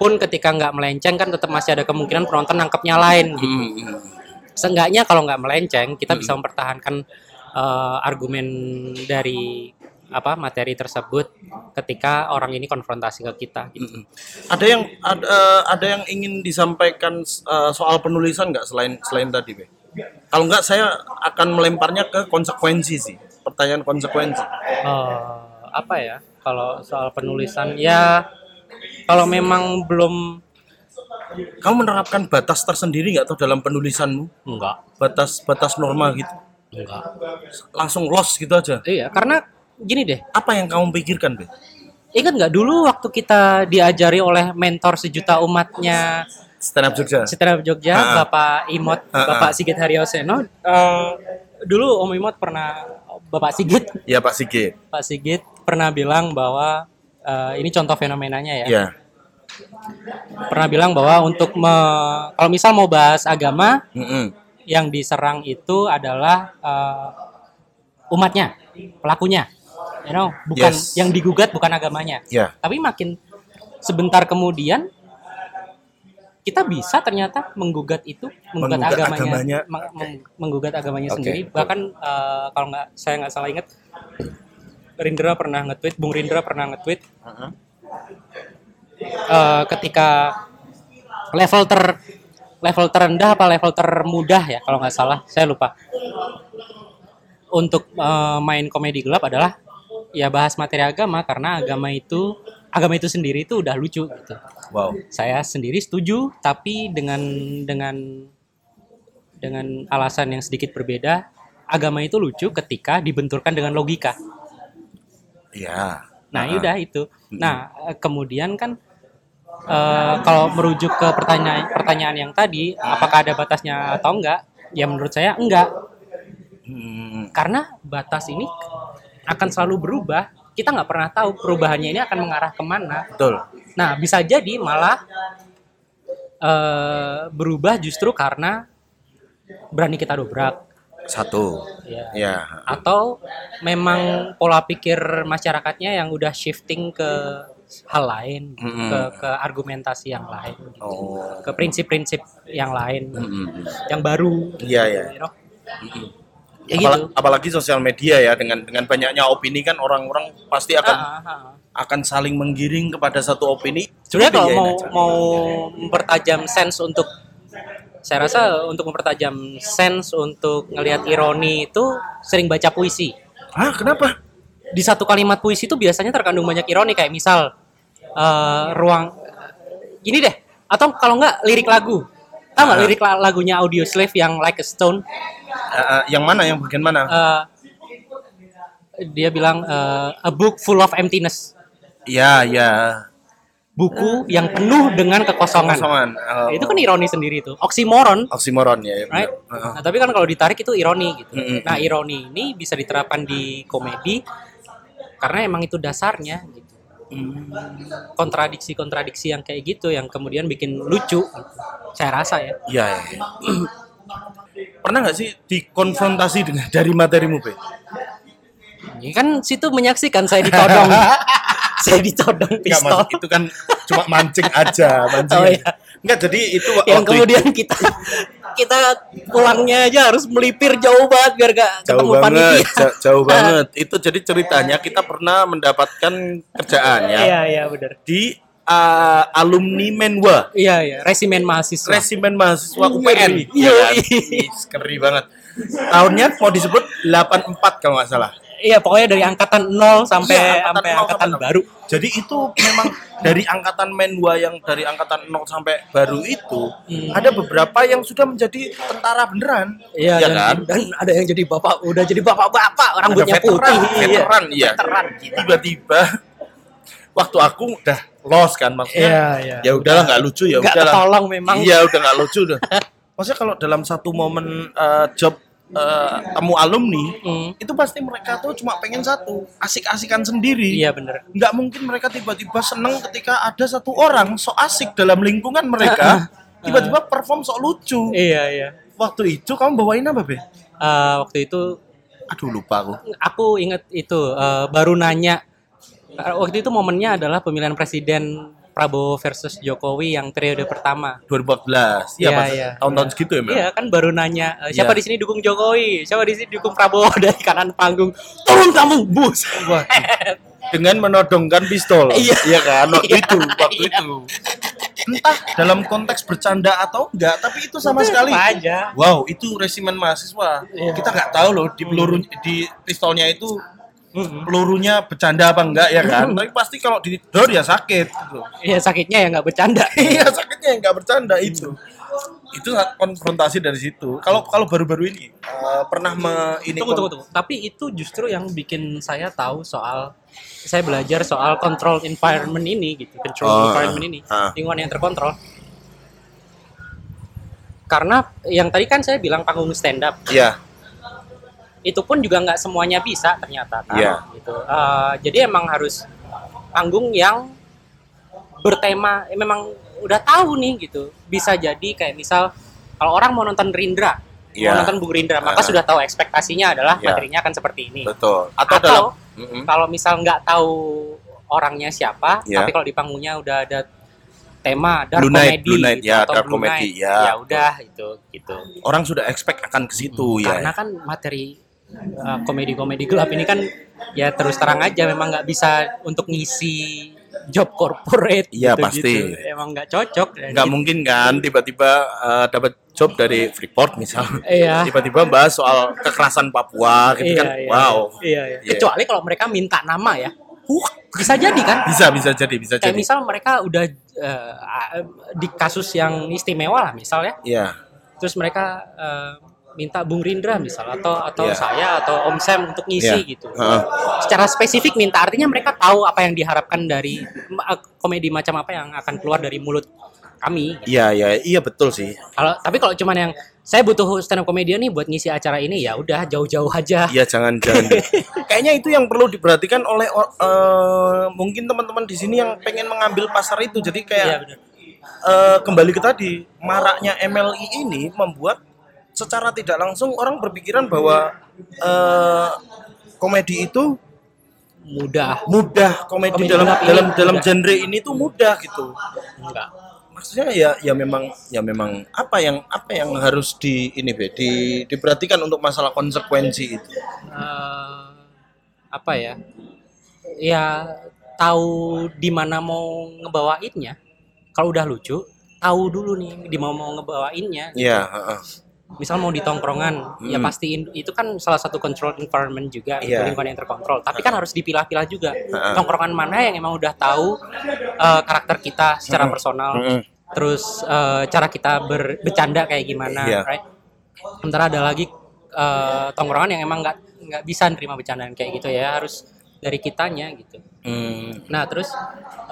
Pun ketika nggak melenceng kan tetap masih ada kemungkinan penonton nangkepnya lain gitu. Mm-mm. seenggaknya kalau nggak melenceng kita bisa mempertahankan eh, argumen dari apa materi tersebut ketika orang ini konfrontasi ke kita gitu. Mm-mm. Ada yang ada, eh, ada yang ingin disampaikan eh, soal penulisan nggak selain selain tadi, Be? Kalau nggak saya akan melemparnya ke konsekuensi sih. Pertanyaan konsekuensi. Eh, apa ya kalau soal penulisan ya kalau memang belum Kamu menerapkan batas tersendiri nggak tuh dalam penulisanmu? enggak Batas batas normal gitu. enggak Langsung lost gitu aja. iya karena gini deh Apa yang kamu pikirkan, Be? ingat nggak dulu waktu kita diajari oleh mentor sejuta umatnya Stand up Jogja. Stand Up Jogja Ha-ha. Bapak Imot Ha-ha. Bapak Sigit Haryoseno eh, dulu Om Imot pernah Bapak Sigit Ya Pak Sigit. Pak Sigit pernah bilang bahwa eh, ini contoh fenomenanya ya Ya. pernah bilang bahwa untuk me- kalau misal mau bahas agama Mm-mm. yang diserang itu adalah eh, umatnya, pelakunya. You know, bukan Yes. yang digugat bukan agamanya. Ya. Tapi makin sebentar kemudian kita bisa ternyata menggugat itu, menggugat, Menggugat agamanya, agamanya. meng- meng- menggugat agamanya Oke. sendiri. Bahkan eh, kalau nggak saya nggak salah ingat, Rindra pernah nge-tweet, Bung Rindra pernah nge-tweet Uh-huh. eh, ketika level ter level terendah apa level termudah ya kalau nggak salah saya lupa untuk eh, main komedi gelap adalah ya bahas materi agama karena agama itu agama itu sendiri itu udah lucu gitu. Wow. Saya sendiri setuju tapi dengan dengan dengan alasan yang sedikit berbeda. Agama itu lucu ketika dibenturkan dengan logika. Iya. Nah, Ah. udah itu. Nah, kemudian kan eh, kalau merujuk ke pertanyaan pertanyaan yang tadi, apakah ada batasnya atau enggak? Ya menurut saya enggak, Hmm, karena batas ini akan selalu berubah. Kita nggak pernah tahu perubahannya ini akan mengarah ke mana. betul. Nah, bisa jadi malah eh, berubah justru karena berani kita dobrak, Satu. ya. Ya. atau memang pola pikir masyarakatnya yang udah shifting ke hal lain, Mm-mm. ke ke argumentasi yang lain, gitu. Oh. ke prinsip-prinsip yang lain, Mm-mm. yang baru. Iya, iya. you know? Ya Apala- gitu. apalagi sosial media ya dengan dengan banyaknya opini kan orang-orang pasti akan Ah, ah, ah. akan saling menggiring kepada satu opini. Sebenarnya kalau mau aja. mau mempertajam sense untuk saya rasa untuk mempertajam sense untuk ngelihat ironi itu sering baca puisi. Hah, kenapa? Di satu kalimat puisi itu biasanya terkandung banyak ironi kayak misal eh, ruang gini deh atau kalau nggak lirik lagu. Tahu nggak Ah. lirik la- lagunya Audio Slave yang Like a Stone? Eh, eh, yang mana? Yang bagian mana? Eh, dia bilang eh, a book full of emptiness. Iya, iya. Buku yang penuh dengan kekosongan. Kosongan. Eh, Itu kan ironi sendiri itu. Oksimoron oksimoron ya. right? bener. Heeh. Nah, tapi kan kalau ditarik itu ironi gitu. Mm-mm. Nah, ironi ini bisa diterapkan di komedi karena emang itu dasarnya gitu. Kontradiksi-kontradiksi yang kayak gitu yang kemudian bikin lucu. gitu. Saya rasa ya. Iya, iya. iya. Pernah nggak sih dikonfrontasi dengan dari materimu, Be? Ini kan situ menyaksikan saya ditodong. saya ditodong Nggak, pistol. Mas, itu kan cuma mancing aja, mancing. Oh, iya. Nggak, jadi itu yang waktu kemudian kita kita pulangnya aja harus melipir jauh banget biar gak jauh ketemu banget, panitia. ja- jauh banget. Itu jadi ceritanya kita pernah mendapatkan kerjaan ya Iya, iya benar. di uh, alumni Menwa, Iya, iya, resimen mahasiswa. resimen mahasiswa. UPN. Iya, Ya kan? iya. Ih, Ngeri banget. Tahunnya mau disebut 84 kalau nggak salah. Iya, pokoknya dari angkatan 0 sampai Iya, sampai nol angkatan sampai baru. Jadi itu memang dari angkatan Menwa yang dari angkatan 0 sampai baru itu Hmm. ada beberapa yang sudah menjadi tentara beneran. Iya, ya dan, kan? dan ada yang jadi bapak, udah jadi bapak-bapak, rambutnya veteran, putih. iya. veteran, iya. Veteran. Tiba-tiba waktu aku udah lost kan maksudnya. Iya, iya. Ya udahlah nggak lucu ya Nggak udahlah. ketolong memang. Iya, udah nggak lucu udah. Maksudnya kalau dalam satu momen eh, job eh, temu alumni, Hmm. itu pasti mereka tuh cuma pengen satu, asik-asikan sendiri. Iya, bener. nggak mungkin mereka tiba-tiba seneng ketika ada satu orang so asik dalam lingkungan mereka tiba-tiba perform sok lucu Iya, iya. waktu itu kamu bawain apa be? Eh, waktu itu aduh lupa aku aku inget itu eh, baru nanya waktu itu momennya adalah pemilihan presiden Prabowo versus Jokowi yang periode pertama. 2014 iya Iya, pas iya. tahun-tahun segitu ya? Iya kan baru nanya eh, siapa Iya. di sini dukung Jokowi, siapa di sini dukung Prabowo dari kanan panggung. Turun kamu, bus. Wah, dengan menodongkan pistol Iya. kan waktu Iya, itu waktu iya. itu entah dalam konteks bercanda atau enggak tapi itu sama sekali Apa aja. wow itu resimen mahasiswa Iya. kita nggak tahu loh di peluru di pistolnya itu Pelurunya bercanda apa enggak ya kan? Tapi pasti kalau didor ya sakit gitu. Iya sakitnya ya nggak bercanda. iya sakitnya yang nggak bercanda itu. Itu konfrontasi dari situ. Kalau kalau baru-baru ini eh, pernah me, ini tunggu tunggu tunggu. Tapi itu justru yang bikin saya tahu soal saya belajar soal control environment ini gitu, control Oh, environment ini, ah. lingkungan yang terkontrol. Karena yang tadi kan saya bilang panggung stand up, Iya itu pun juga nggak semuanya bisa ternyata kan. Iya. Gitu. Eh, jadi emang harus panggung yang bertema, eh, memang udah tahu nih gitu. Bisa jadi kayak misal kalau orang mau nonton Rindra, Iya. mau nonton Bung Rindra, maka Ah. sudah tahu ekspektasinya adalah Iya. materinya akan seperti ini. betul atau, Atau, dalam kalau misal nggak tahu orangnya siapa, Iya. tapi kalau di panggungnya udah ada tema dark Blue Night, comedy Blue Night, gitu, ya, atau dark Blue comedy, Night, ya. ya udah itu gitu. orang sudah expect akan ke situ ya Karena kan materi uh, komedi-komedi gelap ini kan ya terus terang aja memang nggak bisa untuk ngisi job corporate Iya, gitu-gitu. pasti. emang nggak cocok nggak mungkin kan tiba-tiba eh, dapat job dari Freeport misal Iya. tiba-tiba bahas soal kekerasan Papua gitu kan iya, wow iya, iya. Iya. kecuali kalau mereka minta nama ya bisa jadi kan bisa bisa jadi bisa kayak jadi misal mereka udah eh, di kasus yang istimewa lah misal ya Iya terus mereka eh, minta Bung Rindra misal atau atau Iya. saya atau Om Sam untuk ngisi Iya. gitu. Heeh. Secara spesifik minta artinya mereka tahu apa yang diharapkan dari komedi macam apa yang akan keluar dari mulut kami. iya iya iya betul sih Kalau tapi kalau cuman yang saya butuh stand up comedian nih buat ngisi acara ini ya udah jauh-jauh aja. Iya jangan jangan. Kayaknya itu yang perlu diperhatikan oleh eh, mungkin teman-teman di sini yang pengen mengambil pasar itu. Jadi kayak Iya, benar. eh, kembali ke tadi maraknya MLI ini membuat secara tidak langsung orang berpikiran bahwa eh, komedi itu Mudah. mudah komedi, Komedi dalam ini dalam dalam mudah. genre ini tuh mudah gitu. Enggak. Maksudnya ya ya memang ya memang apa yang apa yang harus di ini Be, di diperhatikan untuk masalah konsekuensi itu. Eh, apa ya? Ya tahu di mana mau ngebawainnya. Kalau udah lucu, tahu dulu nih di mau mau ngebawainnya. Iya, heeh. Misal mau di tongkrongan ya Hmm. pastiin itu kan salah satu control environment juga itu Iya. lingkungan yang terkontrol tapi kan harus dipilah-pilah juga Heeh. tongkrongan mana yang emang udah tahu eh, karakter kita secara personal Mm-mm. terus eh, cara kita ber- bercanda kayak gimana Iya. right sementara ada lagi eh, tongkrongan yang emang nggak nggak bisa nerima bercandaan kayak gitu ya harus dari kitanya gitu. Hmm, nah terus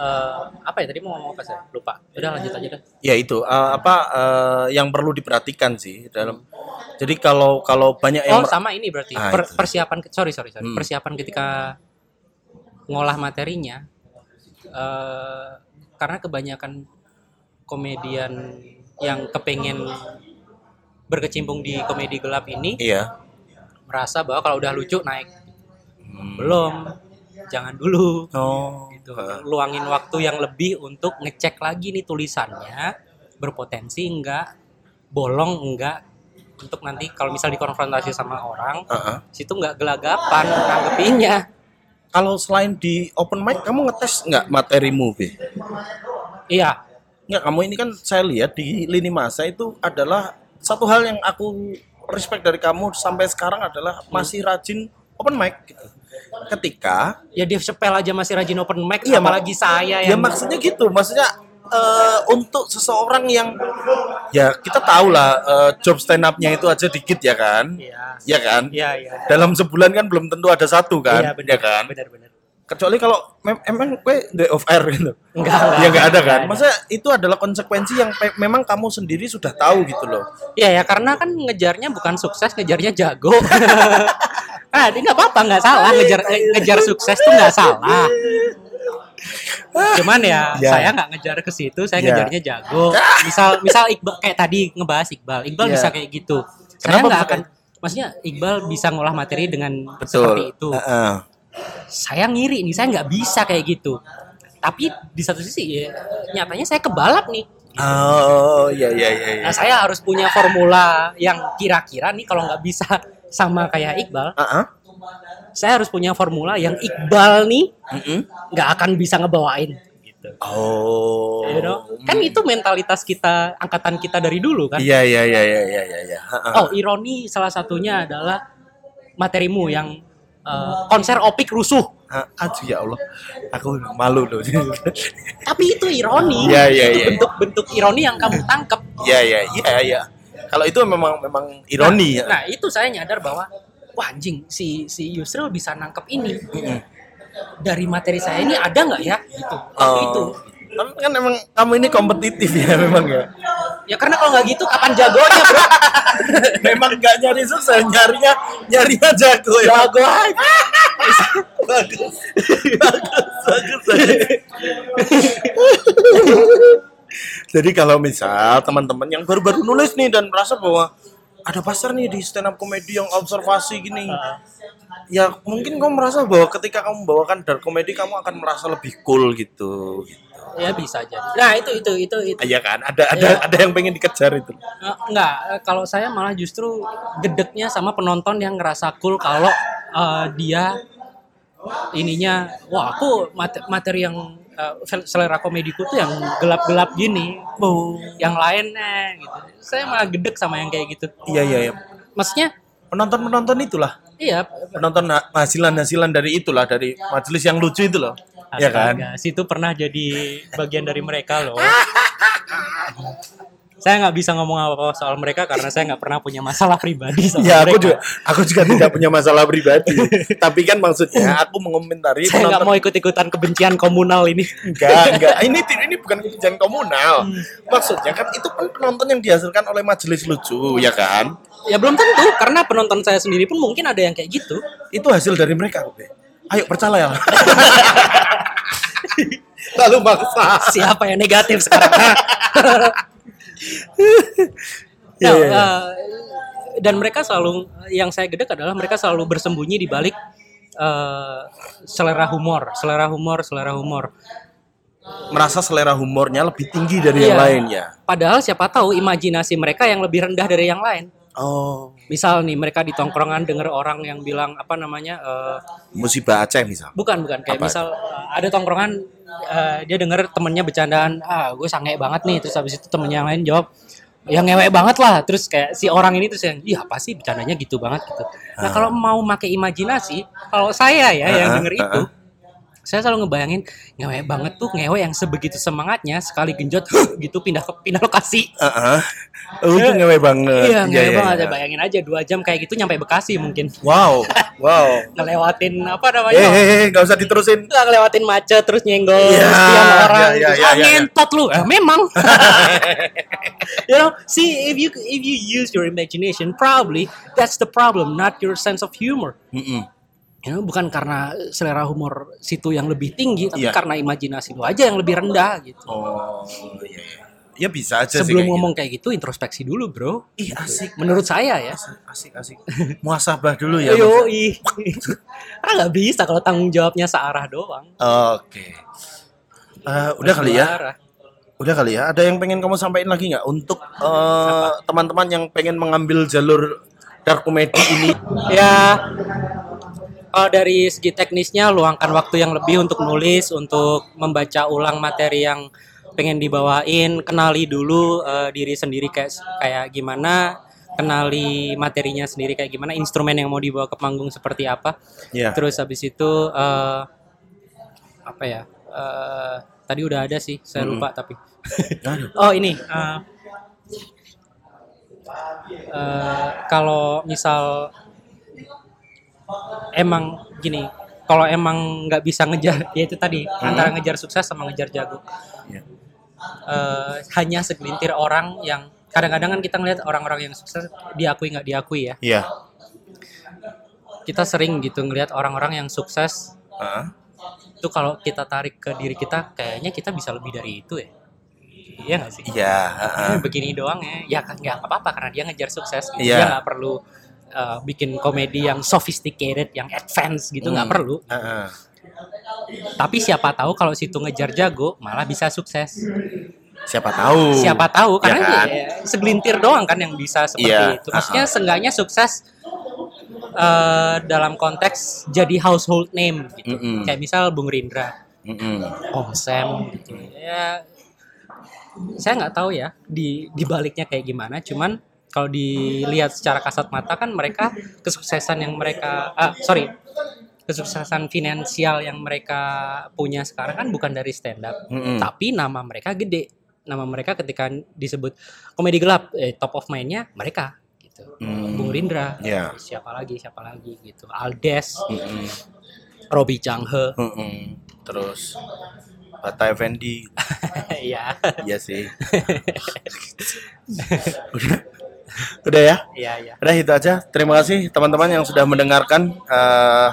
eh, apa ya tadi mau ngomong apa sih lupa. Udah lanjut aja deh ya itu. Eh, apa eh, yang perlu diperhatikan sih dalam. Jadi kalau kalau banyak yang Oh sama ini berarti. Ah, Per- itu. persiapan sorry sorry sorry. Hmm. persiapan ketika ngolah materinya eh karena kebanyakan komedian yang kepengen berkecimpung di komedi gelap ini iya. merasa bahwa kalau udah lucu naik Hmm. belum jangan dulu Oh, gitu luangin waktu yang lebih untuk ngecek lagi nih tulisannya berpotensi enggak bolong enggak untuk nanti kalau misal dikonfrontasi sama orang Heeh. situ nggak gelagapan nanggepinnya Kalau selain di open mic kamu ngetes nggak materimu, Be? iya Nggak, kamu ini kan saya lihat di lini masa itu adalah satu hal yang aku respect dari kamu sampai sekarang adalah masih rajin open mic gitu. Ketika ya Dave Chappelle aja masih rajin open mic Iya, apalagi saya ya yang maksudnya gitu, maksudnya eh, untuk seseorang yang ya kita tahu lah eh, job stand up-nya itu aja dikit ya kan? iya Ya kan? iya iya Dalam sebulan kan belum tentu ada satu kan? iya ya benar kan? benar benar Kecuali kalau mem- emang gue day of air gitu. enggak enggak ya nggak ada enggak kan? Maksudnya itu adalah konsekuensi yang pe- memang kamu sendiri sudah tahu gitu loh. Iya ya karena kan ngejarnya bukan sukses, ngejarnya jago. ah, ini nggak apa-apa, nggak salah ngejar ngejar sukses tuh nggak salah. Cuman ya, Ya. saya nggak ngejar ke situ, saya Ya. ngejarnya jago. Misal misal Iqbal kayak tadi ngebahas Iqbal, Iqbal Ya. bisa kayak gitu. Saya Kenapa nggak bisa akan, maksudnya Iqbal bisa ngolah materi dengan Betul. seperti itu. Heeh. Saya ngiri nih, saya nggak bisa kayak gitu. Tapi di satu sisi ya, nyatanya saya kebalap nih. Oh, iya iya iya. iya. Nah, saya harus punya formula yang kira-kira nih kalau nggak bisa sama kayak Iqbal, Heeh. saya harus punya formula yang Iqbal nih nggak akan bisa ngebawain. Gitu. Oh. You know? Kan itu mentalitas kita, angkatan kita dari dulu kan. Iya iya iya iya iya iya. iya. Heeh. Oh, ironi salah satunya adalah materimu yang eh, konser opik rusuh. Ah, Aduh ya Allah, aku malu loh. Tapi itu ironi. Iya, iya, Itu iya. bentuk-bentuk ironi yang kamu tangkap. Iya iya iya iya. Kalau itu memang memang ironi ya. Nah, itu saya nyadar bahwa wah anjing si si Yusril bisa nangkep ini. Dari materi saya ini ada nggak ya gitu. Waktu Oh. itu. Tapi kan emang kamu ini kompetitif ya memang ya. Ya karena kalau nggak gitu kapan jagonya, Bro? memang nggak nyari sukses, nyarinya nyarinya jago ya. Jago aja. bagus, bagus, bagus, bagus. Jadi kalau misal teman-teman yang baru-baru nulis nih dan merasa bahwa ada pasar nih di stand up comedy yang observasi gini. Ya mungkin kamu merasa bahwa ketika kamu membawakan dark comedy kamu akan merasa lebih cool gitu. gitu. ya bisa jadi nah itu itu itu itu Iya kan? Ada ada Iya. ada yang pengen dikejar itu. Eh, enggak eh, kalau saya malah justru gedeknya sama penonton yang ngerasa cool kalau eh, dia ininya wah aku mate- materi yang sel- selera komediku tuh yang gelap-gelap gini Oh. yang lainnya gitu saya malah gedek sama yang kayak gitu Iya iya iya. maksudnya Penonton-penonton itulah. iya Penonton ha- hasilan-hasilan dari itulah dari majelis yang lucu itu loh. Iya kan? situ pernah jadi bagian dari mereka loh saya nggak bisa ngomong apa-apa soal mereka karena saya nggak pernah punya masalah pribadi sama Ya mereka aku juga aku juga tidak punya masalah pribadi. Tapi kan maksudnya aku mengomentari saya nggak penonton mau ikut-ikutan kebencian komunal ini Enggak, enggak. Ini ini bukan kebijakan komunal. Maksudnya kan itu kan penonton yang dihasilkan oleh majelis lucu, ya kan? Ya belum tentu karena penonton saya sendiri pun mungkin ada yang kayak gitu. Itu hasil dari mereka, Be. Ayo percaya. Lalu maksa. Siapa yang negatif sekarang? Iya, Nah, iya, iya. eh, dan mereka selalu yang saya gedek adalah mereka selalu bersembunyi di balik eh, selera humor, selera humor, selera humor. Merasa selera humornya lebih tinggi dari yang Iya. lainnya. Padahal siapa tahu imajinasi mereka yang lebih rendah dari yang lain. Oh, Misal nih mereka di tongkrongan denger orang yang bilang apa namanya eh, musibah Aceh misal. Bukan, bukan. Kayak Apa? misal uh, ada tongkrongan uh, dia denger temennya bercandaan, ah gue sange banget nih. Terus habis itu temennya yang lain jawab, ya ngewek banget lah. Terus kayak si orang ini terus yang, iya apa sih bercandanya gitu banget gitu. Nah kalau mau pakai imajinasi, kalau saya ya yang Ah, denger ah, itu, saya selalu ngebayangin ngewek banget tuh ngewek yang sebegitu semangatnya sekali genjot gitu pindah ke pindah lokasi. Heeh. Oh, itu ngewe banget. Iya, ngewek banget. iya. Ya, bayangin aja dua jam kayak gitu nyampe Bekasi mungkin. Wow, wow. Ngelewatin apa Eh, namanya? eh, eh, nggak usah diterusin. nggak ngelewatin macet terus nyenggol Iya, sekian orang iya, terus, iya, ah, iya, iya. ngentot lu eh, memang you know see if you if you use your imagination probably that's the problem not your sense of humor Mm-mm. you know, bukan karena selera humor situ yang lebih tinggi tapi Iya. karena imajinasi lu aja yang lebih rendah gitu Oh, iya, iya. Ya bisa aja sih. sebelum kayak ngomong kayak gitu introspeksi dulu bro gitu. Ih, asik. menurut saya ya Asik, asik. Muasabah dulu ya. Yo, ih. Karena nggak bisa kalau tanggung jawabnya searah doang. Oke. Eh, udah kali ya. arah. Udah kali ya. Ada yang pengen kamu sampaikan lagi nggak untuk eh, teman-teman yang pengen mengambil jalur dark comedy ini? Ya, kalau dari segi teknisnya luangkan waktu yang lebih untuk nulis, untuk membaca ulang materi yang pengen dibawain, kenali dulu eh, diri sendiri kayak kayak gimana, kenali materinya sendiri kayak gimana, instrumen yang mau dibawa ke panggung seperti apa. Ya. Terus habis itu eh, apa ya? eh, tadi udah ada sih, saya lupa tapi. Oh ini. eh, eh, kalau misal emang gini kalau emang nggak bisa ngejar ya itu tadi antara ngejar sukses sama ngejar jago Ya. Eh, hanya segelintir orang yang kadang-kadang kan kita ngeliat orang-orang yang sukses diakui nggak diakui ya Iya. kita sering gitu ngeliat orang-orang yang sukses Hah? itu kalau kita tarik ke diri kita kayaknya kita bisa lebih dari itu ya iya nggak sih Iya. Eh, begini doang ya ya kan nggak apa-apa karena dia ngejar sukses gitu. Iya. dia nggak perlu uh, bikin komedi yang sophisticated yang advance gitu nggak Hmm. perlu Heeh. tapi siapa tahu kalau situ ngejar jago malah bisa sukses Siapa tahu. siapa tahu karena Ya kan? ya, segelintir doang kan yang bisa seperti Iya, itu maksudnya uh-uh. seenggaknya sukses uh, dalam konteks jadi household name gitu Mm-mm. kayak misal Bung Rindra Mm-mm. Om Sam gitu ya saya nggak tahu ya di di baliknya kayak gimana cuman kalau dilihat secara kasat mata kan mereka kesuksesan yang mereka ah sorry kesuksesan finansial yang mereka punya sekarang kan bukan dari stand up Mm-mm. tapi nama mereka gede nama mereka ketika disebut komedi gelap eh, top of mind-nya mereka gitu Hmm. Bung Rindra Iya. siapa lagi siapa lagi gitu Aldes Mm-mm. Robi Changhe Mm-mm. Terus Bata Effendi. ya Iya sih. Udah. Udah ya? iya iya Udah itu aja. Terima kasih teman-teman yang sudah mendengarkan. Eh,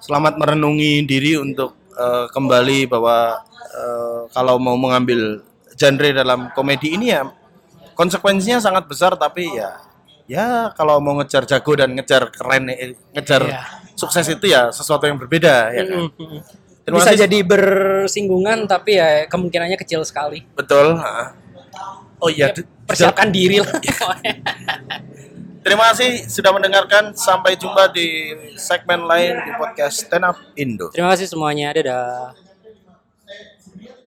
selamat merenungi diri untuk eh, kembali bahwa eh, kalau mau mengambil genre dalam komedi ini ya konsekuensinya sangat besar tapi ya ya kalau mau ngejar jago dan ngejar keren eh, ngejar Iya. sukses itu ya sesuatu yang berbeda ya kan. Mm-mm. Terima Bisa kasih. jadi bersinggungan tapi ya kemungkinannya kecil sekali. Betul. ha. Oh iya, di- Persiapkan diri lah. Terima kasih sudah mendengarkan. Sampai jumpa di segmen lain di podcast Stand Up Indo. Terima kasih semuanya. Dadah.